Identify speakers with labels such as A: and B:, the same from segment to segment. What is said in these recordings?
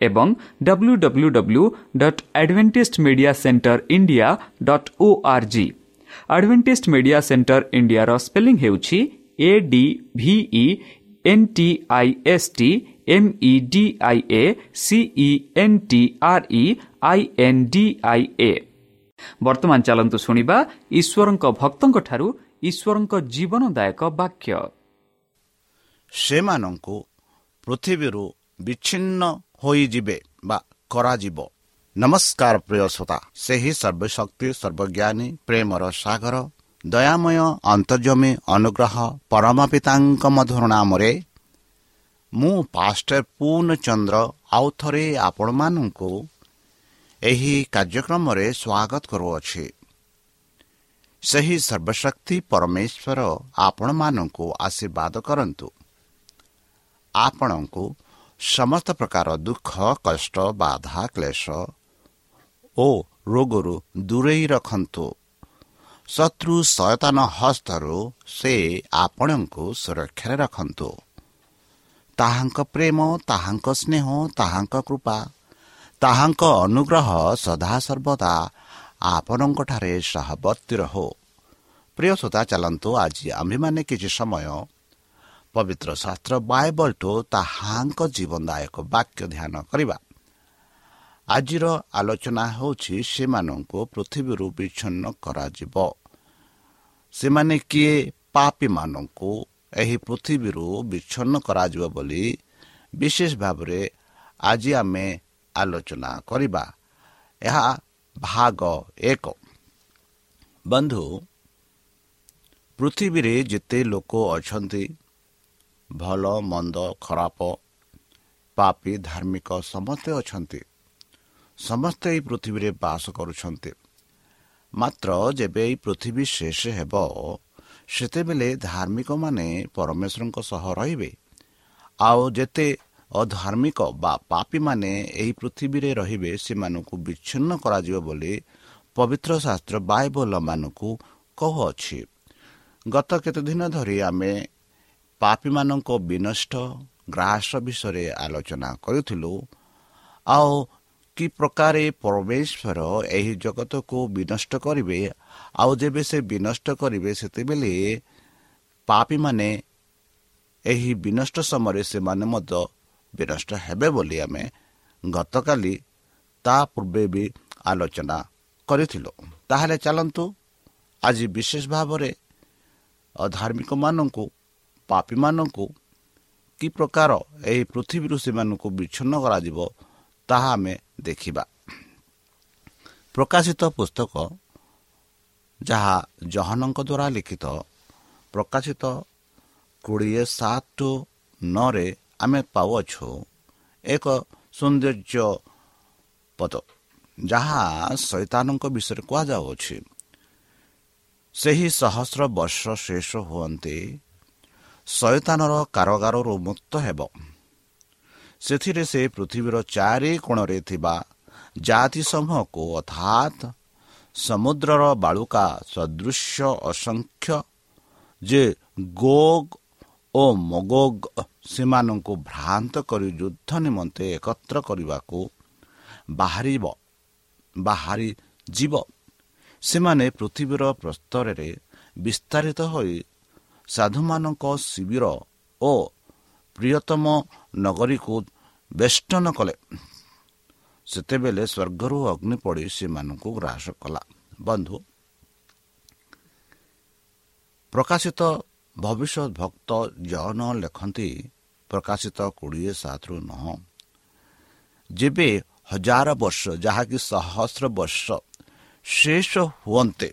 A: ଏବଂ W W W dot Adventist Media Centre India dot O R G Adventist Media Centre ଇଣ୍ଡିଆର spelling ହେଉଛି A D N T I S T M E D I A C E N T R E I N D I A ବର୍ତ୍ତମାନ ଚାଲନ୍ତୁ ଶୁଣିବା ଈଶ୍ୱରଙ୍କ ଭକ୍ତଙ୍କଠାରୁ ଈଶ୍ୱରଙ୍କ ଜୀବନଦାୟକ ବାକ୍ୟ
B: ସେମାନଙ୍କୁ ପୃଥିବୀରୁ ବିଚ୍ଛିନ୍ନ ହୋଇଯିବେ ବା କରାଯିବ। ନମସ୍କାର ପ୍ରିୟ ଶ୍ରୋତା ସେହି ସର୍ବଶକ୍ତି ସର୍ବଜ୍ଞାନୀ ପ୍ରେମର ସାଗର ଦୟାମୟ ଅନ୍ତର୍ଜମୀ ଅନୁଗ୍ରହ ପରମ ପିତାଙ୍କ ମଧୁର ନାମରେ ମୁଁ ପାଷ୍ଟର ପୂର୍ଣ୍ଣଚନ୍ଦ୍ର ଆଉ ଥରେ ଆପଣମାନଙ୍କୁ ଏହି କାର୍ଯ୍ୟକ୍ରମରେ ସ୍ୱାଗତ କରୁଅଛି। ସେହି ସର୍ବଶକ୍ତି ପରମେଶ୍ୱର ଆପଣମାନଙ୍କୁ ଆଶୀର୍ବାଦ କରନ୍ତୁ। ଆପଣଙ୍କୁ ସମସ୍ତ ପ୍ରକାର ଦୁଃଖ କଷ୍ଟ ବାଧା କ୍ଲେଶ। ଓ ରୋଗରୁ ଦୂରେଇ ରଖନ୍ତୁ। ଶତ୍ରୁ ସୟତାନ ହସ୍ତରୁ ସେ ଆପଣଙ୍କୁ ସୁରକ୍ଷାରେ ରଖନ୍ତୁ। ତାହାଙ୍କ ପ୍ରେମ ତାହାଙ୍କ ସ୍ନେହ ତାହାଙ୍କ କୃପା ତାହାଙ୍କ ଅନୁଗ୍ରହ ସଦାସର୍ବଦା ଆପଣଙ୍କଠାରେ ସହବର୍ତ୍ତୀ ରହୁ। ପ୍ରିୟ ଶ୍ରୋତା ଚାଲନ୍ତୁ ଆଜି ଆମ୍ଭେମାନେ କିଛି ସମୟ ପବିତ୍ର ଶାସ୍ତ୍ର ବାଇବଲଠୁ ତାହାଙ୍କ ଜୀବନଦାୟକ ବାକ୍ୟ ଧ୍ୟାନ କରିବା। ଆଜିର ଆଲୋଚନା ହେଉଛି ସେମାନଙ୍କୁ ପୃଥିବୀରୁ ବିଚ୍ଛିନ୍ନ କରାଯିବ। ସେମାନେ କିଏ? ପାପୀମାନଙ୍କୁ ଏହି ପୃଥିବୀରୁ ବିଚ୍ଛନ୍ନ କରାଯିବ ବୋଲି ବିଶେଷ ଭାବରେ ଆଜି ଆମେ ଆଲୋଚନା କରିବା। ଏହା ଭାଗ ଏକ। ବନ୍ଧୁ ପୃଥିବୀରେ ଯେତେ ଲୋକ ଅଛନ୍ତି ଭଲ ମନ୍ଦ ଖରାପ ପାପି ଧାର୍ମିକ ସମସ୍ତେ ଅଛନ୍ତି। ସମସ୍ତେ ଏହି ପୃଥିବୀରେ ବାସ କରୁଛନ୍ତି। ମାତ୍ର ଯେବେ ଏହି ପୃଥିବୀ ଶେଷ ହେବ ସେତେବେଳେ ଧାର୍ମିକମାନେ ପରମେଶ୍ୱରଙ୍କ ସହ ରହିବେ। ଆଉ ଯେତେ ଅଧାର୍ମିକ ବା ପାପୀମାନେ ଏହି ପୃଥିବୀରେ ରହିବେ ସେମାନଙ୍କୁ ବିଚ୍ଛିନ୍ନ କରାଯିବ ବୋଲି ପବିତ୍ର ଶାସ୍ତ୍ର ବାଇବଲମାନଙ୍କୁ କହୁଅଛି। ଗତ କେତେଦିନ ଧରି ଆମେ ପାପୀମାନଙ୍କ ବିନଷ୍ଟ ଗ୍ରାସ ବିଷୟରେ ଆଲୋଚନା କରୁଥିଲୁ। ଆଉ କି ପ୍ରକାର ପରମେଶ୍ୱର ଏହି ଜଗତକୁ ବିନଷ୍ଟ କରିବେ ଆଉ ଯେବେ ସେ ବିନଷ୍ଟ କରିବେ ସେତେବେଳେ ପାପୀମାନେ ଏହି ବିନଷ୍ଟ ସମୟରେ ସେମାନେ ମଧ୍ୟ ବିନଷ୍ଟ ହେବେ ବୋଲି ଆମେ ଗତକାଲି ତା ପୂର୍ବେ ବି ଆଲୋଚନା କରିଥିଲୁ। ତାହେଲେ ଚାଲନ୍ତୁ ଆଜି ବିଶେଷ ଭାବରେ ଅଧାର୍ମିକମାନଙ୍କୁ ପାପୀମାନଙ୍କୁ କି ପ୍ରକାର ଏହି ପୃଥିବୀରୁ ସେମାନଙ୍କୁ ବିଚ୍ଛିନ୍ନ କରାଯିବ ତାହା ଆମେ ଦେଖିବା। ପ୍ରକାଶିତ ପୁସ୍ତକ ଯାହା ଜହନଙ୍କ ଦ୍ୱାରା ଲିଖିତ ପ୍ରକାଶିତ କୋଡ଼ିଏ ସାତ ନଅରେ ଆମେ ପାଉଅଛୁ ଏକ ସୌନ୍ଦର୍ଯ୍ୟ ପଦ ଯାହା ଶୈତାନଙ୍କ ବିଷୟରେ କୁହାଯାଉଅଛି ସେହି ସହସ୍ର ବର୍ଷ ଶେଷ ହୁଅନ୍ତି ଶୈତାନର କାରଗାରରୁ ମୁକ୍ତ ହେବ। ସେଥିରେ ସେ ପୃଥିବୀର ଚାରି କୋଣରେ ଥିବା ଜାତି ସମୂହକୁ ଅର୍ଥାତ୍ ସମୁଦ୍ରର ବାଳୁକା ସଦୃଶ୍ୟ ଅସଂଖ୍ୟ ଯେ ଗୋଗ ଓ ମଗୋଗ ସେମାନଙ୍କୁ ଭ୍ରାନ୍ତ କରି ଯୁଦ୍ଧ ନିମନ୍ତେ ଏକତ୍ର କରିବାକୁ ବାହାରିବ ବାହାରି ଯିବ ସେମାନେ ପୃଥିବୀର ପ୍ରସ୍ତରରେ ବିସ୍ତାରିତ ହୋଇ ସାଧୁମାନଙ୍କ ଶିବିର ଓ ପ୍ରିୟତମ ନଗରୀକୁ ବେଷ୍ଟନ କଲେ। ସେତେବେଳେ ସ୍ୱର୍ଗରୁ ଅଗ୍ନି ପଡ଼ି ସେମାନଙ୍କୁ ଗ୍ରାସ କଲା। ବନ୍ଧୁ ପ୍ରକାଶିତ ଭବିଷ୍ୟତ ଭକ୍ତ ଜନ ଲେଖନ୍ତି ପ୍ରକାଶିତ କୋଡ଼ିଏ ସାତରୁ ନଅ। ଯେବେ ହଜାର ବର୍ଷ ଯାହାକି ସହସ୍ର ବର୍ଷ ଶେଷ ହୁଅନ୍ତେ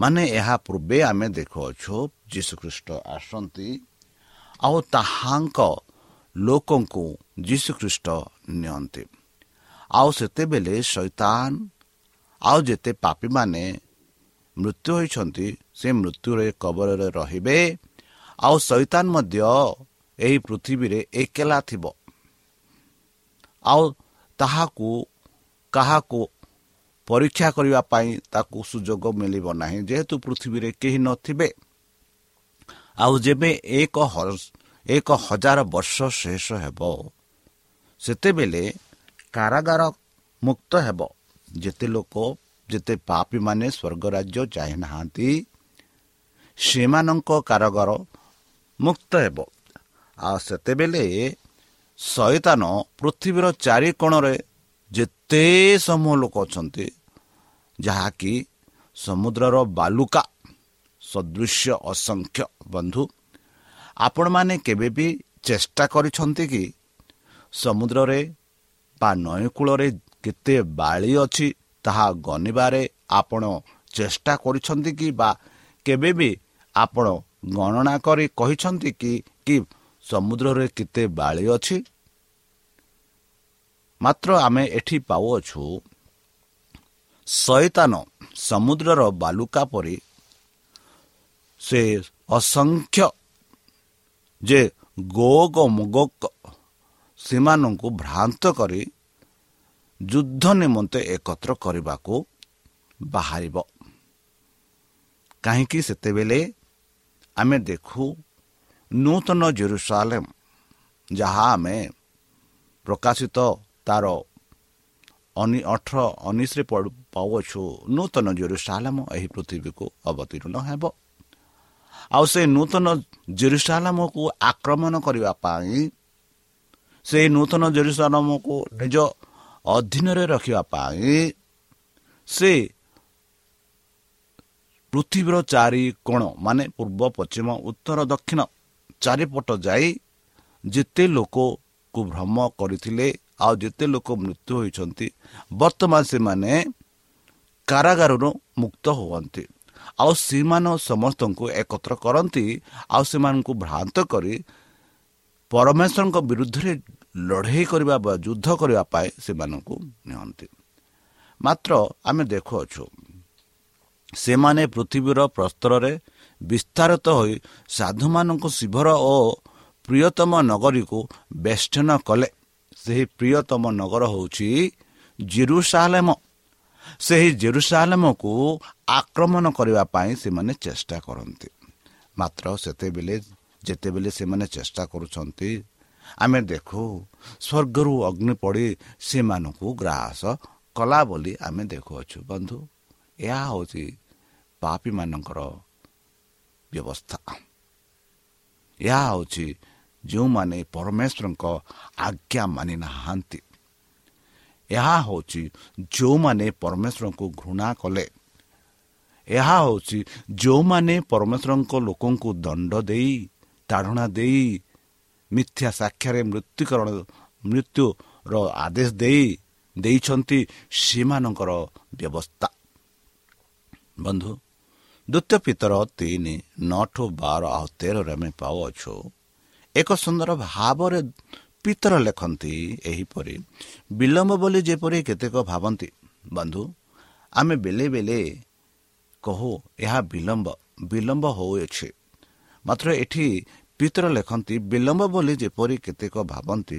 B: ମାନେ ଏହା ପୂର୍ବେ ଆମେ ଦେଖୁଅଛୁ ଯୀଶୁଖ୍ରୀଷ୍ଟ ଆସନ୍ତି ଆଉ ତାହାଙ୍କ ଲୋକଙ୍କୁ ଯୀଶୁଖ୍ରୀଷ୍ଟ ନିଅନ୍ତି। ଆଉ ସେତେବେଳେ ଶୈତାନ ଆଉ ଯେତେ ପାପୀମାନେ ମୃତ୍ୟୁ ହୋଇଛନ୍ତି ସେ ମୃତ୍ୟୁରେ କବରରେ ରହିବେ। ଆଉ ସୈତାନ ମଧ୍ୟ ଏହି ପୃଥିବୀରେ ଏକେଲା ଥିବ। ଆଉ ତାହାକୁ କାହାକୁ ପରୀକ୍ଷା କରିବା ପାଇଁ ତାକୁ ସୁଯୋଗ ମିଳିବ ନାହିଁ। ଯେହେତୁ ପୃଥିବୀରେ କେହି ନଥିବେ ଆଉ ଯେବେ ଏକ ଏକ ହଜାର ବର୍ଷ ଶେଷ ହେବ ସେତେବେଳେ କାରାଗାର ମୁକ୍ତ ହେବ। ଯେତେ ଲୋକ ଯେତେ ପାପୀମାନେ ସ୍ୱର୍ଗ ରାଜ୍ୟ ଚାହିଁନାହାନ୍ତି ସେମାନଙ୍କ କାରାଗାର ମୁକ୍ତ ହେବ। ଆଉ ସେତେବେଳେ ଶୈତାନ ପୃଥିବୀର ଚାରି କୋଣରେ ଯେତେ ସମୂହ ଲୋକ ଅଛନ୍ତି ଯାହାକି ସମୁଦ୍ରର ବାଲୁକା ସଦୃଶ୍ୟ ଅସଂଖ୍ୟ ବନ୍ଧୁ। ଆପଣମାନେ କେବେ ବି ଚେଷ୍ଟା କରିଛନ୍ତି କି ସମୁଦ୍ରରେ ବା ନଈ କୂଳରେ କେତେ ବାଳି ଅଛି ତାହା ଗଣିବାରେ ଆପଣ ଚେଷ୍ଟା କରିଛନ୍ତି କି ବା କେବେ ବି ଆପଣ ଗଣନା କରି କହିଛନ୍ତି କି କି ସମୁଦ୍ରରେ କେତେ ବାଳି ଅଛି? ମାତ୍ର ଆମେ ଏଠି ପାଉଅଛୁ ଶୈତାନ ସମୁଦ୍ରର ବାଲୁକା ପରି ସେ ଅସଂଖ୍ୟ ଯେ ଗୋଗ ମୁଗ ସେମାନଙ୍କୁ ଭ୍ରାନ୍ତ କରି ଯୁଦ୍ଧ ନିମନ୍ତେ ଏକତ୍ର କରିବାକୁ ବାହାରିବ। କାହିଁକି ସେତେବେଳେ ଆମେ ଦେଖୁ ନୂତନ ଜେରୁସାଲେମ ଯାହା ଆମେ ପ୍ରକାଶିତ ତାର ଅଠର ଉଣେଇଶରେ ପାଉଅଛୁ ନୂତନ ଜେରୁସାଲେମ ଏହି ପୃଥିବୀକୁ ଅବତୀର୍ଣ୍ଣ ହେବ ଆଉ ସେ ନୂତନ ଜେରୁସାଲାମକୁ ଆକ୍ରମଣ କରିବା ପାଇଁ ସେ ନୂତନ ଜେରୁସାଲାମକୁ ନିଜ ଅଧୀନରେ ରଖିବା ପାଇଁ ସେ ପୃଥିବୀର ଚାରି କୋଣ ମାନେ ପୂର୍ବ ପଶ୍ଚିମ ଉତ୍ତର ଦକ୍ଷିଣ ଚାରିପଟ ଯାଇ ଯେତେ ଲୋକକୁ ଭ୍ରମ କରିଥିଲେ ଆଉ ଯେତେ ଲୋକ ମୃତ୍ୟୁ ହୋଇଛନ୍ତି ବର୍ତ୍ତମାନ ସେମାନେ କାରାଗାରରୁ ମୁକ୍ତ ହୁଅନ୍ତି। ଆଉ ସେମାନେ ସମସ୍ତଙ୍କୁ ଏକତ୍ର କରନ୍ତି ଆଉ ସେମାନଙ୍କୁ ଭ୍ରାନ୍ତ କରି ପରମେଶ୍ୱରଙ୍କ ବିରୁଦ୍ଧରେ ଲଢ଼େଇ କରିବା ବା ଯୁଦ୍ଧ କରିବା ପାଇଁ ସେମାନଙ୍କୁ ନିଅନ୍ତି। ମାତ୍ର ଆମେ ଦେଖୁଅଛୁ ସେମାନେ ପୃଥିବୀର ପ୍ରସ୍ତରରେ ବିସ୍ତାରିତ ହୋଇ ସାଧୁମାନଙ୍କ ଶିବର ଓ ପ୍ରିୟତମ ନଗରୀକୁ ବେଷ୍ଟନ କଲେ। ସେହି ପ୍ରିୟତମ ନଗର ହେଉଛି ଜିରୁସାଲେମ। ସେହି ଜେରୁସାଲେମକୁ ଆକ୍ରମଣ କରିବା ପାଇଁ ସେମାନେ ଚେଷ୍ଟା କରନ୍ତି। ମାତ୍ର ସେତେବେଳେ ଯେତେବେଳେ ସେମାନେ ଚେଷ୍ଟା କରୁଛନ୍ତି ଆମେ ଦେଖୁ ସ୍ୱର୍ଗରୁ ଅଗ୍ନି ପଡ଼ି ସେମାନଙ୍କୁ ଗ୍ରାସ କଲା ବୋଲି ଆମେ ଦେଖୁଅଛୁ। ବନ୍ଧୁ ଏହା ହେଉଛି ପାପୀମାନଙ୍କର ବ୍ୟବସ୍ଥା। ଏହା ହେଉଛି ଯେଉଁମାନେ ପରମେଶ୍ୱରଙ୍କ ଆଜ୍ଞା ମାନି ନାହାନ୍ତି ଏହା ହେଉଛି ଯେଉଁମାନେ ପରମେଶ୍ୱରଙ୍କୁ ଘୃଣା କଲେ। ଏହା ହେଉଛି ଯେଉଁମାନେ ପରମେଶ୍ୱରଙ୍କ ଲୋକଙ୍କୁ ଦଣ୍ଡ ଦେଇ ତାଢ଼ଣା ଦେଇ ମିଥ୍ୟା ସାକ୍ଷାରେ ମୃତ୍ୟୁକରଣ ମୃତ୍ୟୁର ଆଦେଶ ଦେଇ ଦେଇଛନ୍ତି ସେମାନଙ୍କର ବ୍ୟବସ୍ଥା। ବନ୍ଧୁ ଦ୍ୱିତୀୟ ପିତର ତିନି ନଅଠୁ ବାର ଆଉ ତେରରେ ଆମେ ପାଉଅଛୁ। ଏକ ସୁନ୍ଦର ଭାବରେ ପିତର ଲେଖନ୍ତି ଏହିପରି ବିଳମ୍ବ ବୋଲି ଯେପରି କେତେକ ଭାବନ୍ତି ବନ୍ଧୁ ଆମେ ବେଲେ ବେଲେ କହୁ ଏହା ବିଳମ୍ବ ବିଳମ୍ବ ହେଉଅଛି। ମାତ୍ର ଏଠି ପିତର ଲେଖନ୍ତି ବିଳମ୍ବ ବୋଲି ଯେପରି କେତେକ ଭାବନ୍ତି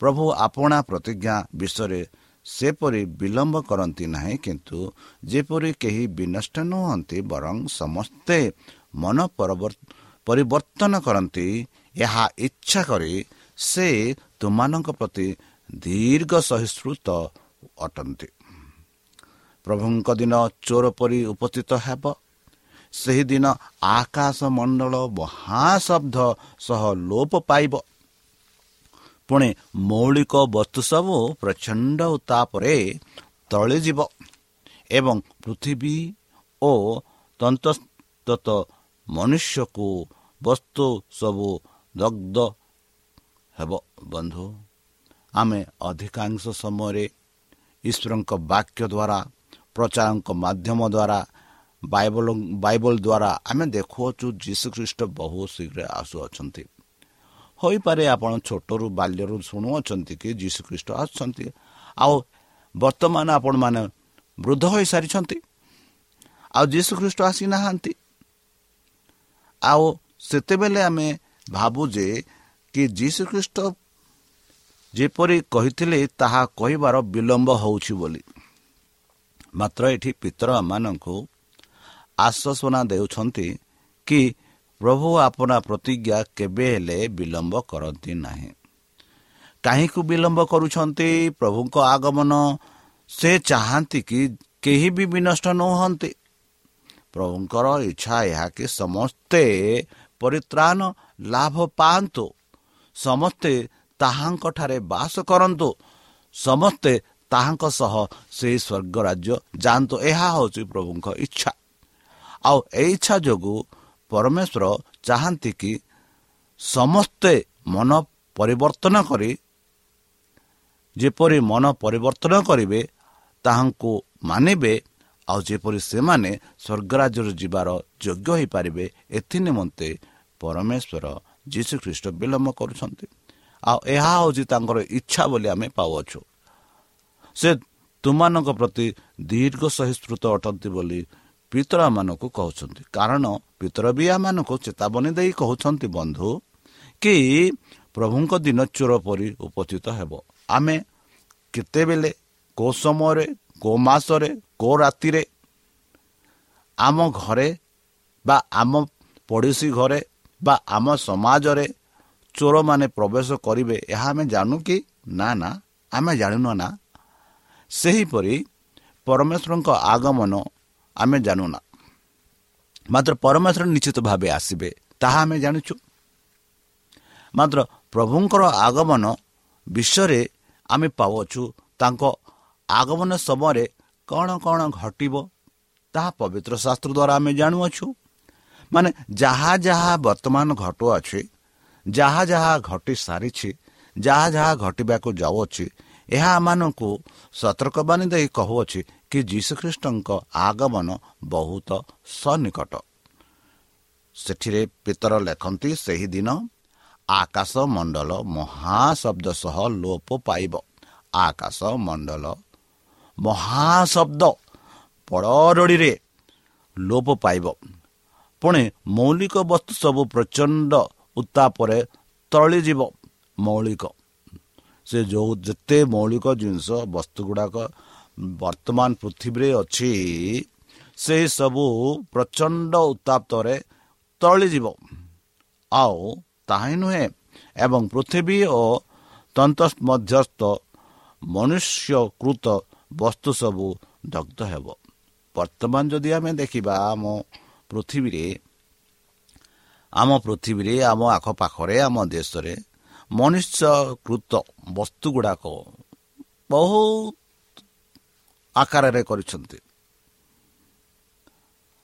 B: ପ୍ରଭୁ ଆପଣା ପ୍ରତିଜ୍ଞା ବିଷୟରେ ସେପରି ବିଳମ୍ବ କରନ୍ତି ନାହିଁ କିନ୍ତୁ ଯେପରି କେହି ବିନଷ୍ଟ ନୁହନ୍ତି ବରଂ ସମସ୍ତେ ମନ ପରିବର୍ତ୍ତନ କରନ୍ତି ଏହା ଇଚ୍ଛା କରି ସେ ତୁମମାନଙ୍କ ପ୍ରତି ଦୀର୍ଘ ସହିଷ୍ଣୁତ ଅଟନ୍ତି। ପ୍ରଭୁଙ୍କ ଦିନ ଚୋର ପରି ଉପସ୍ଥିତ ହେବ। ସେହିଦିନ ଆକାଶ ମଣ୍ଡଳ ମହାଶବ୍ଦ ସହ ଲୋପ ପାଇବ। ପୁଣି ମୌଳିକ ବସ୍ତୁ ସବୁ ପ୍ରଚଣ୍ଡ ତାପରେ ତଳିଯିବ ଏବଂ ପୃଥିବୀ ଓ ତନ୍ତସ୍ତ ମନୁଷ୍ୟକୁ ବସ୍ତୁ ସବୁ ଦଗ୍ଧ ହେବ ବନ୍ଧୁ। ଆମେ ଅଧିକାଂଶ ସମୟରେ ଈଶ୍ୱରଙ୍କ ବାକ୍ୟ ଦ୍ୱାରା ପ୍ରଚାରଙ୍କ ମାଧ୍ୟମ ଦ୍ୱାରା ବାଇବଲ ବାଇବଲ ଦ୍ୱାରା ଆମେ ଦେଖୁଅଛୁ ଯୀଶୁଖ୍ରୀଷ୍ଟ ବହୁ ଶୀଘ୍ର ଆସୁଅଛନ୍ତି। ହୋଇପାରେ ଆପଣ ଛୋଟରୁ ବାଲ୍ୟରୁ ଶୁଣୁଅଛନ୍ତି କି ଯୀଶୁଖ୍ରୀଷ୍ଟ ଆସୁଛନ୍ତି। ଆଉ ବର୍ତ୍ତମାନ ଆପଣମାନେ ବୃଦ୍ଧ ହୋଇସାରିଛନ୍ତି। ଆଉ ଯୀଶୁ ଖ୍ରୀଷ୍ଟ ଆସିନାହାନ୍ତି। ଆଉ ସେତେବେଳେ ଆମେ ଭାବୁ ଯେ କି ଯୀଶୁ ଖ୍ରୀଷ୍ଟ ଯେପରି କହିଥିଲେ ତାହା କହିବାର ବିଳମ୍ବ ହେଉଛି ବୋଲି। ମାତ୍ର ଏଠି ପିତରମାନଙ୍କୁ ଆଶ୍ୱାସନା ଦେଉଛନ୍ତି କି ପ୍ରଭୁ ଆପଣା ପ୍ରତିଜ୍ଞା କେବେ ହେଲେ ବିଳମ୍ବ କରନ୍ତି ନାହିଁ। କାହିଁକି ବିଳମ୍ବ କରୁଛନ୍ତି? ପ୍ରଭୁଙ୍କ ଆଗମନ ସେ ଚାହାନ୍ତି କି କେହି ବି ବିନଷ୍ଟ ନୁହନ୍ତି। ପ୍ରଭୁଙ୍କର ଇଚ୍ଛା ଏହା କି ସମସ୍ତେ ପରିତ୍ରାଣ ଲାଭ ପାଆନ୍ତୁ। ସମସ୍ତେ ତାହାଙ୍କଠାରେ ବାସ କରନ୍ତୁ। ସମସ୍ତେ ତାହାଙ୍କ ସହ ସେହି ସ୍ୱର୍ଗ ରାଜ୍ୟ ଯାଆନ୍ତୁ। ଏହା ହେଉଛି ପ୍ରଭୁଙ୍କ ଇଚ୍ଛା। ଆଉ ଏ ଇଚ୍ଛା ଯୋଗୁଁ ପରମେଶ୍ୱର ଚାହାନ୍ତି କି ସମସ୍ତେ ମନ ପରିବର୍ତ୍ତନ କରି ଯେପରି ମନ ପରିବର୍ତ୍ତନ କରିବେ ତାହାଙ୍କୁ ମାନିବେ ଆଉ ଯେପରି ସେମାନେ ସ୍ୱର୍ଗରାଜ୍ୟରେ ଯିବାର ଯୋଗ୍ୟ ହୋଇପାରିବେ ଏଥି ନିମନ୍ତେ ପରମେଶ୍ୱର ଯୀଶୁଖ୍ରୀଷ୍ଟ ବିଳମ୍ବ କରୁଛନ୍ତି। ଆଉ ଏହା ହେଉଛି ତାଙ୍କର ଇଚ୍ଛା ବୋଲି ଆମେ ପାଉଅଛୁ। ସେ ତୁମମାନଙ୍କ ପ୍ରତି ଦୀର୍ଘ ସହିଷ୍ଣୁତ ଅଟନ୍ତି ବୋଲି ପିତରାମାନଙ୍କୁ କହୁଛନ୍ତି। କାରଣ ପିତର ବିଆମାନଙ୍କୁ ଚେତାବନୀ ଦେଇ କହୁଛନ୍ତି ବନ୍ଧୁ କି ପ୍ରଭୁଙ୍କ ଦିନ ଚୋର ପରି ଉପସ୍ଥିତ ହେବ। ଆମେ କେତେବେଳେ କେଉଁ ସମୟରେ କେଉଁ ମାସରେ କେଉଁ ରାତିରେ ଆମ ଘରେ ବା ଆମ ପଡ଼ୋଶୀ ଘରେ ବା ଆମ ସମାଜରେ ଚୋରମାନେ ପ୍ରବେଶ କରିବେ ଏହା ଆମେ ଜାଣୁ କି ନା ନା ଆମେ ଜାଣିନୁ ନା ସେହିପରି ପରମେଶ୍ୱରଙ୍କ ଆଗମନ ଆମେ ଜାଣୁନା ମାତ୍ର ପରମେଶ୍ୱର ନିଶ୍ଚିତ ଭାବେ ଆସିବେ ତାହା ଆମେ ଜାଣିଛୁ ମାତ୍ର ପ୍ରଭୁଙ୍କର ଆଗମନ ବିଷୟରେ ଆମେ ପାଉଅଛୁ ତାଙ୍କ ଆଗମନ ସମୟରେ କ'ଣ କ'ଣ ଘଟିବ ତାହା ପବିତ୍ର ଶାସ୍ତ୍ର ଦ୍ୱାରା ଆମେ ଜାଣୁଅଛୁ। ମାନେ ଯାହା ଯାହା ବର୍ତ୍ତମାନ ଘଟୁଅଛି ଯାହା ଯାହା ଘଟି ସାରିଛି ଯାହା ଯାହା ଘଟିବାକୁ ଯାଉଅଛି ଏହା ଆମମାନଙ୍କୁ ସତର୍କବାଣୀ ଦେଇ କହୁଅଛି କି ଯୀଶୁଖ୍ରୀଷ୍ଟଙ୍କ ଆଗମନ ବହୁତ ସନ୍ନିକଟ। ସେଠିରେ ପିତର ଲେଖନ୍ତି ସେହିଦିନ ଆକାଶ ମଣ୍ଡଳ ମହାଶବ୍ଦ ସହ ଲୋପ ପାଇବ। ଆକାଶ ମଣ୍ଡଳ ମହାଶବ୍ଦ ପଡ଼ରଡ଼ିରେ ଲୋପ ପାଇବ। ପୁଣି ମୌଳିକ ବସ୍ତୁ ସବୁ ପ୍ରଚଣ୍ଡ ଉତ୍ତାପରେ ତଳିଯିବ ମୌଳିକ। ସେ ଯେଉଁ ଯେତେ ମୌଳିକ ଜିନିଷ ବସ୍ତୁ ଗୁଡ଼ାକ ବର୍ତ୍ତମାନ ପୃଥିବୀରେ ଅଛି ସେସବୁ ପ୍ରଚଣ୍ଡ ଉତ୍ତାପ୍ତରେ ତଳିଯିବ ଆଉ ତାହା ନୁହେଁ ଏବଂ ପୃଥିବୀ ଓ ତନ୍ତ ମଧ୍ୟସ୍ଥ ମନୁଷ୍ୟକୃତ ବସ୍ତୁ ସବୁ ଦଗ୍ଧ ହେବ। ବର୍ତ୍ତମାନ ଯଦି ଆମେ ଦେଖିବା ଆମ ପୃଥିବୀରେ ଆମ ପୃଥିବୀରେ ଆମ ଆଖପାଖରେ ଆମ ଦେଶରେ ମନୁଷ୍ୟକୃତ ବସ୍ତୁ ଗୁଡ଼ାକ ବହୁତ ଆକାରରେ କରିଛନ୍ତି।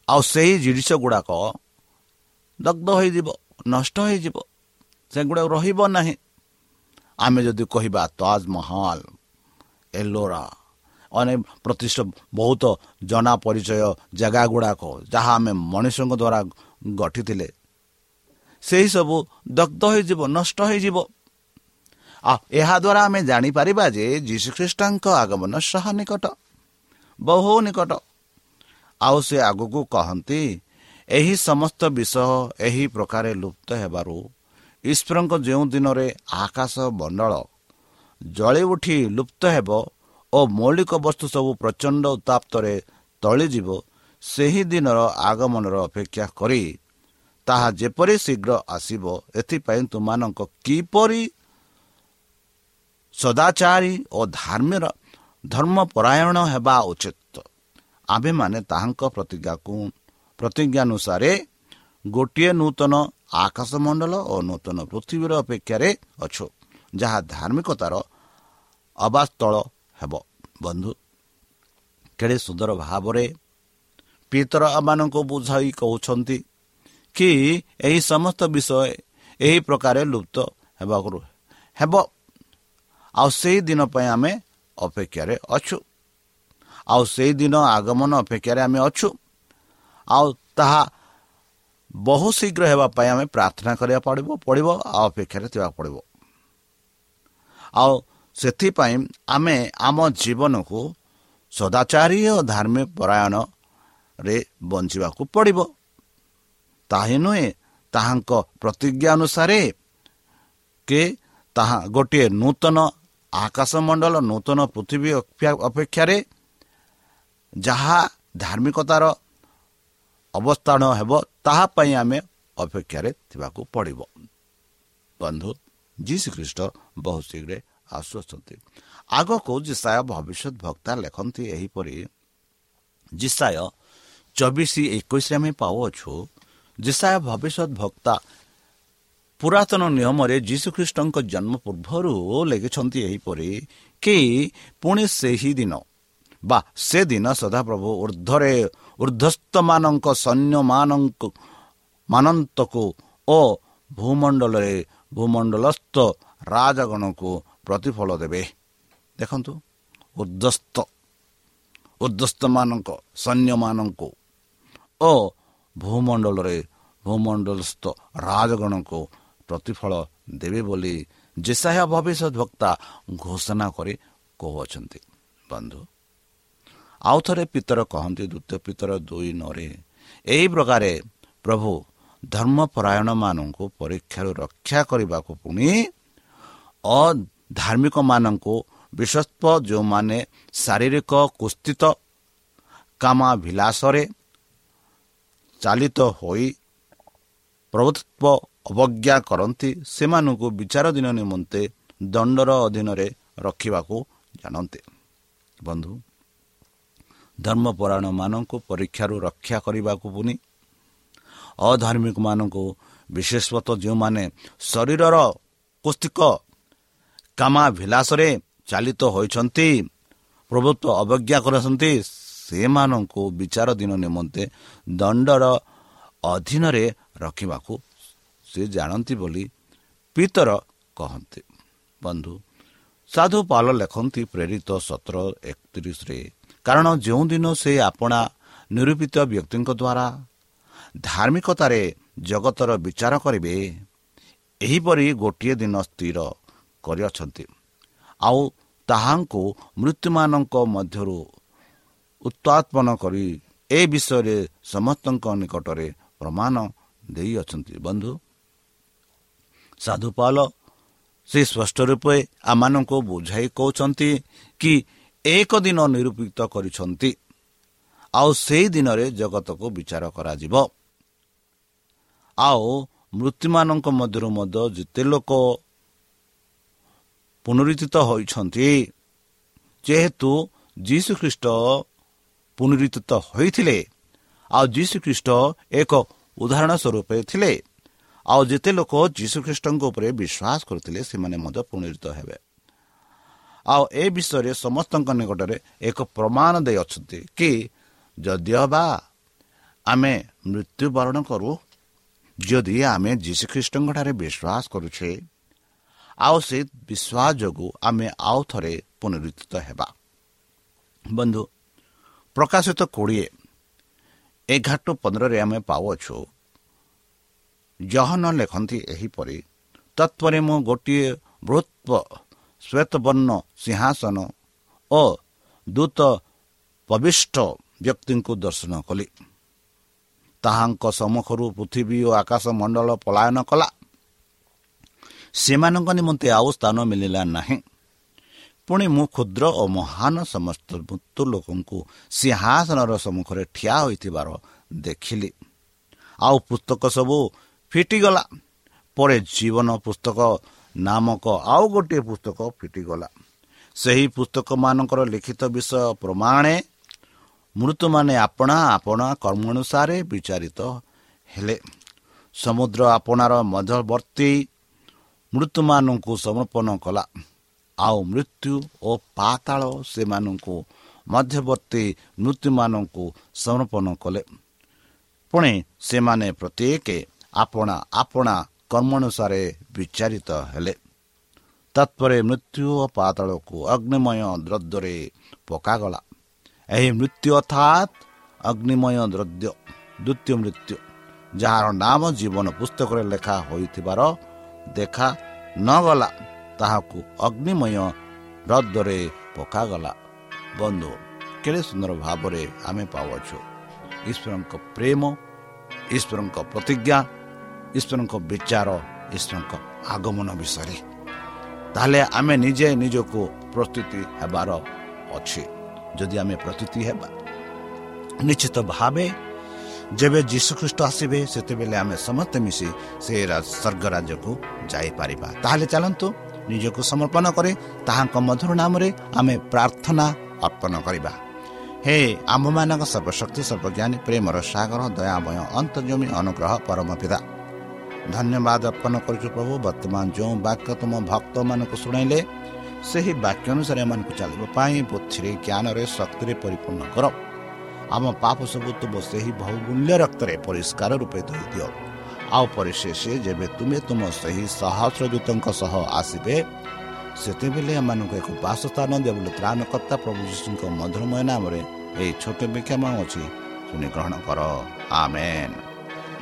B: ଆଉ ସେହି ଜିନିଷ ଗୁଡ଼ାକ ଦଗ୍ଧ ହୋଇଯିବ ନଷ୍ଟ ହୋଇଯିବ ସେଗୁଡ଼ାକ ରହିବ ନାହିଁ। ଆମେ ଯଦି କହିବା ତାଜମହଲ ଏଲୋରା ଅନେକ ପ୍ରତିଷ୍ଠା ବହୁତ ଜଣା ପରିଚୟ ଜାଗା ଗୁଡ଼ାକ ଯାହା ଆମେ ମଣିଷଙ୍କ ଦ୍ୱାରା ଗଠିଥିଲେ। ସେହିସବୁ ଦଗ୍ଧ ହୋଇଯିବ ନଷ୍ଟ ହୋଇଯିବ। ଆଉ ଏହାଦ୍ୱାରା ଆମେ ଜାଣିପାରିବା ଯେ ଯୀଶୁଖ୍ରୀଷ୍ଟଙ୍କ ଆଗମନ ସହ ନିକଟ ବହୁ ନିକଟ। ଆଉ ସେ ଆଗକୁ କହନ୍ତି ଏହି ସମସ୍ତ ବିଷୟ ଏହି ପ୍ରକାରେ ଲୁପ୍ତ ହେବାରୁ ଈଶ୍ୱରଙ୍କ ଯେଉଁ ଦିନରେ ଆକାଶ ମଣ୍ଡଳ ଜଳି ଉଠି ଲୁପ୍ତ ହେବ ଓ ମୌଳିକ ବସ୍ତୁ ସବୁ ପ୍ରଚଣ୍ଡ ଉତ୍ତାପ୍ତରେ ତଳିଯିବ ସେହି ଦିନର ଆଗମନର ଅପେକ୍ଷା କରି। ତାହା ଯେପରି ଶୀଘ୍ର ଆସିବ ଏଥିପାଇଁ ତୁମମାନଙ୍କ କିପରି ସଦାଚାରୀ ଓ ଧର୍ମର ଧର୍ମପରାୟଣ ହେବା ଉଚିତ? ଆମ୍ଭେମାନେ ତାହାଙ୍କ ପ୍ରତିଜ୍ଞାକୁ ପ୍ରତିଜ୍ଞାନୁସାରେ ଗୋଟିଏ ନୂତନ ଆକାଶମଣ୍ଡଳ ଓ ନୂତନ ପୃଥିବୀର ଅପେକ୍ଷାରେ ଅଛୁ ଯାହା ଧାର୍ମିକତାର ଅବାସ୍ଥଳ ହେବ। ବନ୍ଧୁ କେଡ଼େ ସୁନ୍ଦର ଭାବରେ ପିତର ମାନଙ୍କୁ ବୁଝାଇ କହୁଛନ୍ତି କି ଏହି ସମସ୍ତ ବିଷୟ ଏହି ପ୍ରକାର ଲୁପ୍ତ ହେବାକୁ ହେବ। ଆଉ ସେହି ଦିନ ପାଇଁ ଆମେ ଅପେକ୍ଷାରେ ଅଛୁ। ଆଉ ସେହି ଦିନ ଆଗମନ ଅପେକ୍ଷାରେ ଆମେ ଅଛୁ। ଆଉ ତାହା ବହୁ ଶୀଘ୍ର ହେବା ପାଇଁ ଆମେ ପ୍ରାର୍ଥନା କରିବାକୁ ପଡ଼ିବ ପଡ଼ିବ ଆଉ ଅପେକ୍ଷାରେ ଥିବାକୁ ପଡ଼ିବ। ଆଉ ସେଥିପାଇଁ ଆମେ ଆମ ଜୀବନକୁ ସଦାଚାରୀ ଓ ଧାର୍ମିକ ପରାୟଣ ଜୀବନରେ ବଞ୍ଚିବାକୁ ପଡ଼ିବ। ତାହା ନୁହେଁ ତାହାଙ୍କ ପ୍ରତିଜ୍ଞା ଅନୁସାରେ କି ତାହା ଗୋଟିଏ ନୂତନ ଆକାଶମଣ୍ଡଳ ନୂତନ ପୃଥିବୀ ଅପେକ୍ଷାରେ ଯାହା ଧାର୍ମିକତାର ଅବସ୍ଥାନ ହେବ ତାହା ପାଇଁ ଆମେ ଅପେକ୍ଷାରେ ଥିବାକୁ ପଡ଼ିବ। ବନ୍ଧୁ ଯୀ ଶ୍ରୀଖ୍ରୀଷ୍ଟ ବହୁତ ଶୀଘ୍ର ଆସୁଅଛନ୍ତି ଆଗକୁ ଜିସାୟ ଭବିଷ୍ୟତ ଭକ୍ତା ଲେଖନ୍ତି ଏହିପରି ଜିସାୟ ଚବିଶ ଏକୋଇଶରେ ଆମେ ପାଉଅଛୁ। ଜିସାୟ ଭବିଷ୍ୟତ ଭକ୍ତା ପୁରାତନ ନିୟମରେ ଯୀଶୁଖ୍ରୀଷ୍ଟଙ୍କ ଜନ୍ମ ପୂର୍ବରୁ ଲେଖିଛନ୍ତି ଏହିପରି କି ପୁଣି ସେହି ଦିନ ବା ସେ ଦିନ ସଦାପ୍ରଭୁ ଉର୍ଦ୍ଧ୍ୱରେ ଉର୍ଦ୍ଧ୍ୱସ୍ତମାନଙ୍କ ସୈନ୍ୟମାନଙ୍କ ମାନନ୍ତକୁ ଓ ଭୂମଣ୍ଡଳରେ ଭୂମଣ୍ଡଳସ୍ଥ ରାଜଗଣକୁ ପ୍ରତିଫଳ ଦେବେ। ଦେଖନ୍ତୁ ଉର୍ଦ୍ଧ୍ୱସ୍ତ ଉର୍ଦ୍ଧ୍ୱସ୍ତମାନଙ୍କ ସୈନ୍ୟମାନଙ୍କୁ ଓ ଭୂମଣ୍ଡଳରେ ଭୂମଣ୍ଡଳସ୍ଥ ରାଜଗଣକୁ ପ୍ରତିଫଳ ଦେବେ ବୋଲି ଜେସାହ ଭବିଷ୍ୟତ ବକ୍ତା ଘୋଷଣା କରି କହୁଅଛନ୍ତି। ବନ୍ଧୁ ଆଉ ଥରେ ପିତର କହନ୍ତି ଦ୍ୱିତୀୟ ପିତର ଦୁଇ ନରେ ଏହି ପ୍ରକାରେ ପ୍ରଭୁ ଧର୍ମପରାୟଣମାନଙ୍କୁ ପରୀକ୍ଷାରୁ ରକ୍ଷା କରିବାକୁ ପୁଣି ଅଧାର୍ମିକମାନଙ୍କୁ ବିଶ୍ୱସ୍ତ ଯେଉଁମାନେ ଶାରୀରିକ କୁସ୍ଥିତ କାମାଭିଳାସରେ ଚାଲିତ ହୋଇ ପ୍ରଭୁତ୍ୱ ଅବଜ୍ଞା କରନ୍ତି ସେମାନଙ୍କୁ ବିଚାର ଦିନ ନିମନ୍ତେ ଦଣ୍ଡର ଅଧୀନରେ ରଖିବାକୁ ଜାଣନ୍ତି। ବନ୍ଧୁ ଧର୍ମପରାୟଣମାନଙ୍କୁ ପରୀକ୍ଷାରୁ ରକ୍ଷା କରିବାକୁ ପୁଣି ଅଧାର୍ମିକମାନଙ୍କୁ ବିଶେଷତଃ ଯେଉଁମାନେ ଶରୀରର ପୁସ୍ତିକ କାମାଭିଳାସରେ ଚାଲିତ ହୋଇଛନ୍ତି। ପ୍ରଭୁତ୍ୱ ଅବଜ୍ଞା କରିଛନ୍ତି ସେମାନଙ୍କୁ ବିଚାର ଦିନ ନିମନ୍ତେ ଦଣ୍ଡର ଅଧୀନରେ ରଖିବାକୁ ସେ ଜାଣନ୍ତି ବୋଲି ପିତର କହନ୍ତି। ବନ୍ଧୁ ସାଧୁ ପାଲ ଲେଖନ୍ତି ପ୍ରେରିତ ସତର ଏକତିରିଶରେ କାରଣ ଯେଉଁଦିନ ସେ ଆପଣା ନିରୂପିତ ବ୍ୟକ୍ତିଙ୍କ ଦ୍ୱାରା ଧାର୍ମିକତାରେ ଜଗତର ବିଚାର କରିବେ ଏହିପରି ଗୋଟିଏ ଦିନ ସ୍ଥିର କରିଅଛନ୍ତି ଆଉ ତାହାଙ୍କୁ ମୃତ୍ୟୁମାନଙ୍କ ମଧ୍ୟରୁ ଉତ୍ପାଦନ କରି ଏ ବିଷୟରେ ସମସ୍ତଙ୍କ ନିକଟରେ ପ୍ରମାଣ ଦେଇଅଛନ୍ତି ବନ୍ଧୁ ସାଧୁପାଲ ସେ ସ୍ପଷ୍ଟ ରୂପେ ଆମମାନଙ୍କୁ ବୁଝାଇ କହୁଛନ୍ତି କି ଏକ ଦିନ ନିରୂପିତ କରିଛନ୍ତି। ଆଉ ସେହି ଦିନରେ ଜଗତକୁ ବିଚାର କରାଯିବ। ଆଉ ମୃତ୍ୟୁମାନଙ୍କ ମଧ୍ୟରୁ ମଧ୍ୟ ଯେତେ ଲୋକ ପୁନରୁଦ୍ଧିତ ହୋଇଛନ୍ତି। ଯେହେତୁ ଯୀଶୁ ଖ୍ରୀଷ୍ଟ ପୁନରୁଦ୍ଧିତ ହୋଇଥିଲେ ଆଉ ଯୀଶୁ ଖ୍ରୀଷ୍ଟ ଏକ ଉଦାହରଣ ସ୍ୱରୂପ ଥିଲେ ଆଉ ଯେତେ ଲୋକ ଯୀଶୁଖ୍ରୀଷ୍ଟଙ୍କ ଉପରେ ବିଶ୍ୱାସ କରୁଥିଲେ ସେମାନେ ମଧ୍ୟ ପୁନରୁଦ୍ଧିତ ହେବେ। ଆଉ ଏ ବିଷୟରେ ସମସ୍ତଙ୍କ ନିକଟରେ ଏକ ପ୍ରମାଣ ଦେଇଅଛନ୍ତି କି ଯଦିଓ ବା ଆମେ ମୃତ୍ୟୁବରଣ କରୁ ଯଦି ଆମେ ଯୀଶୁଖ୍ରୀଷ୍ଟଙ୍କଠାରେ ବିଶ୍ୱାସ କରୁଛେ ଆଉ ସେ ବିଶ୍ୱାସ ଯୋଗୁଁ ଆମେ ଆଉ ଥରେ ପୁନରୁଦ୍ଧିତ ହେବା। ବନ୍ଧୁ ପ୍ରକାଶିତ କୋଡ଼ିଏ ଏଗାର ଟୁ ପନ୍ଦରରେ ଆମେ ପାଉଅଛୁ। ଜହନ ଲେଖନ୍ତି ଏହିପରି ତତ୍ପରେ ମୁଁ ଗୋଟିଏ ବୃତ୍ତ ଶ୍ୱେତବର୍ଣ୍ଣ ସିଂହାସନ ଓ ଦୂତ ପବିଷ୍ଟ ବ୍ୟକ୍ତିଙ୍କୁ ଦର୍ଶନ କଲି। ତାହାଙ୍କ ସମ୍ମୁଖରୁ ପୃଥିବୀ ଓ ଆକାଶ ମଣ୍ଡଳ ପଳାୟନ କଲା। ସେମାନଙ୍କ ନିମନ୍ତେ ଆଉ ସ୍ଥାନ ମିଳିଲା ନାହିଁ। ପୁଣି ମୁଁ କ୍ଷୁଦ୍ର ଓ ମହାନ ସମସ୍ତ ମୃତ୍ୟୁ ଲୋକଙ୍କୁ ସିଂହାସନର ସମ୍ମୁଖରେ ଠିଆ ହୋଇଥିବାର ଦେଖିଲି। ଆଉ ପୁସ୍ତକ ସବୁ ଫିଟିଗଲା। ପରେ ଜୀବନ ପୁସ୍ତକ ନାମକ ଆଉ ଗୋଟିଏ ପୁସ୍ତକ ଫିଟିଗଲା। ସେହି ପୁସ୍ତକମାନଙ୍କର ଲିଖିତ ବିଷୟ ପ୍ରମାଣେ ମୃତ୍ୟୁମାନେ ଆପଣା ଆପଣା କର୍ମ ଅନୁସାରେ ବିଚାରିତ ହେଲେ। ସମୁଦ୍ର ଆପଣାର ମଧ୍ୟବର୍ତ୍ତୀ ମୃତ୍ୟୁମାନଙ୍କୁ ସମର୍ପଣ କଲା ଆଉ ମୃତ୍ୟୁ ଓ ପାତାଳ ସେମାନଙ୍କୁ ମଧ୍ୟବର୍ତ୍ତୀ ମୃତ୍ୟୁମାନଙ୍କୁ ସମର୍ପଣ କଲେ ପୁଣି ସେମାନେ ପ୍ରତ୍ୟେକ ଆପଣା ଆପଣା କର୍ମ ଅନୁସାରେ ବିଚାରିତ ହେଲେ ତତ୍ପରେ ମୃତ୍ୟୁ ଓ ପାତାଳକୁ ଅଗ୍ନିମୟ ଦ୍ରବ୍ୟରେ ପକାଗଲା ଏହି ମୃତ୍ୟୁ ଅର୍ଥାତ୍ ଅଗ୍ନିମୟ ଦ୍ରବ୍ୟ ଦ୍ୱିତୀୟ ମୃତ୍ୟୁ ଯାହାର ନାମ ଜୀବନ ପୁସ୍ତକରେ ଲେଖା ହୋଇଥିବାର ଦେଖା ନଗଲା ତାହାକୁ ଅଗ୍ନିମୟ ହ୍ରଦରେ ପକାଗଲା। ବନ୍ଧୁ କେଡ଼େ ସୁନ୍ଦର ଭାବରେ ଆମେ ପାଉଅଛୁ। ଈଶ୍ୱରଙ୍କ ପ୍ରେମ ଈଶ୍ୱରଙ୍କ ପ୍ରତିଜ୍ଞା ଈଶ୍ୱରଙ୍କ ବିଚାର ଈଶ୍ୱରଙ୍କ ଆଗମନ ବିଷୟରେ। ତାହେଲେ ଆମେ ନିଜେ ନିଜକୁ ପ୍ରସ୍ତୁତି ହେବାର ଅଛି। ଯଦି ଆମେ ପ୍ରସ୍ତୁତି ହେବା ନିଶ୍ଚିତ ଭାବେ ଯେବେ ଯୀଶୁଖ୍ରୀଷ୍ଟ ଆସିବେ ସେତେବେଳେ ଆମେ ସମସ୍ତେ ମିଶି ସେ ସ୍ୱର୍ଗ ରାଜ୍ୟକୁ ଯାଇପାରିବା। ତାହେଲେ ଚାଲନ୍ତୁ ନିଜକୁ ସମର୍ପଣ କରେ ତାହାଙ୍କ ମଧୁର ନାମରେ ଆମେ ପ୍ରାର୍ଥନା ଅର୍ପଣ କରିବା। ହେ ଆମ୍ଭମାନଙ୍କ ସର୍ବଶକ୍ତି ସର୍ବଜ୍ଞାନୀ ପ୍ରେମର ସାଗର ଦୟାମୟ ଅନ୍ତର୍ଜମୀ ଅନୁଗ୍ରହ ପରମ ପିତା। ଧନ୍ୟବାଦ ଅର୍ପଣ କରୁଛୁ ପ୍ରଭୁ ବର୍ତ୍ତମାନ ଯେଉଁ ବାକ୍ୟ ତୁମ ଭକ୍ତମାନଙ୍କୁ ଶୁଣାଇଲେ ସେହି ବାକ୍ୟ ଅନୁସାରେ ଏମାନଙ୍କୁ ଚାଲିବା ପାଇଁ ବୁଦ୍ଧିରେ ଜ୍ଞାନରେ ଶକ୍ତିରେ ପରିପୂର୍ଣ୍ଣ କର। ଆମ ପାପ ସବୁ ତୁମ ସେହି ବହୁମୂଲ୍ୟ ରକ୍ତରେ ପରିଷ୍କାର ରୂପେ ଧୋଇଦିଅ ଆଉ ପରିଶେଷ ଯେବେ ତୁମେ ତୁମ ସେହି ସହସ୍ରଦୂତଙ୍କ ସହ ଆସିବେ ସେତେବେଳେ ଏମାନଙ୍କୁ ଏକ ବାସସ୍ଥାନ ଦିଅ ବୋଲି ତ୍ରାଣକର୍ତ୍ତା ପ୍ରଭୁ ଯୀଶୁଙ୍କ ମଧୁରମୟ ନାମରେ ଏହି ଛୋଟ ବିକ୍ଷମ ଅଛି ଶୁଣି ଗ୍ରହଣ କର। ଆମେନ୍।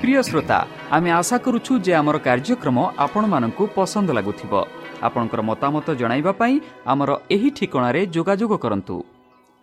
A: ପ୍ରିୟ ଶ୍ରୋତା ଆମେ ଆଶା କରୁଛୁ ଯେ ଆମର କାର୍ଯ୍ୟକ୍ରମ ଆପଣମାନଙ୍କୁ ପସନ୍ଦ ଲାଗୁଥିବ। ଆପଣଙ୍କର ମତାମତ ଜଣାଇବା ପାଇଁ ଆମର ଏହି ଠିକଣାରେ ଯୋଗାଯୋଗ କରନ୍ତୁ।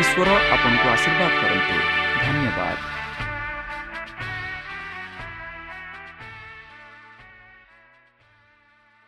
A: ଈଶ୍ୱର ଆପଣଙ୍କୁ ଆଶୀର୍ବାଦ କରନ୍ତୁ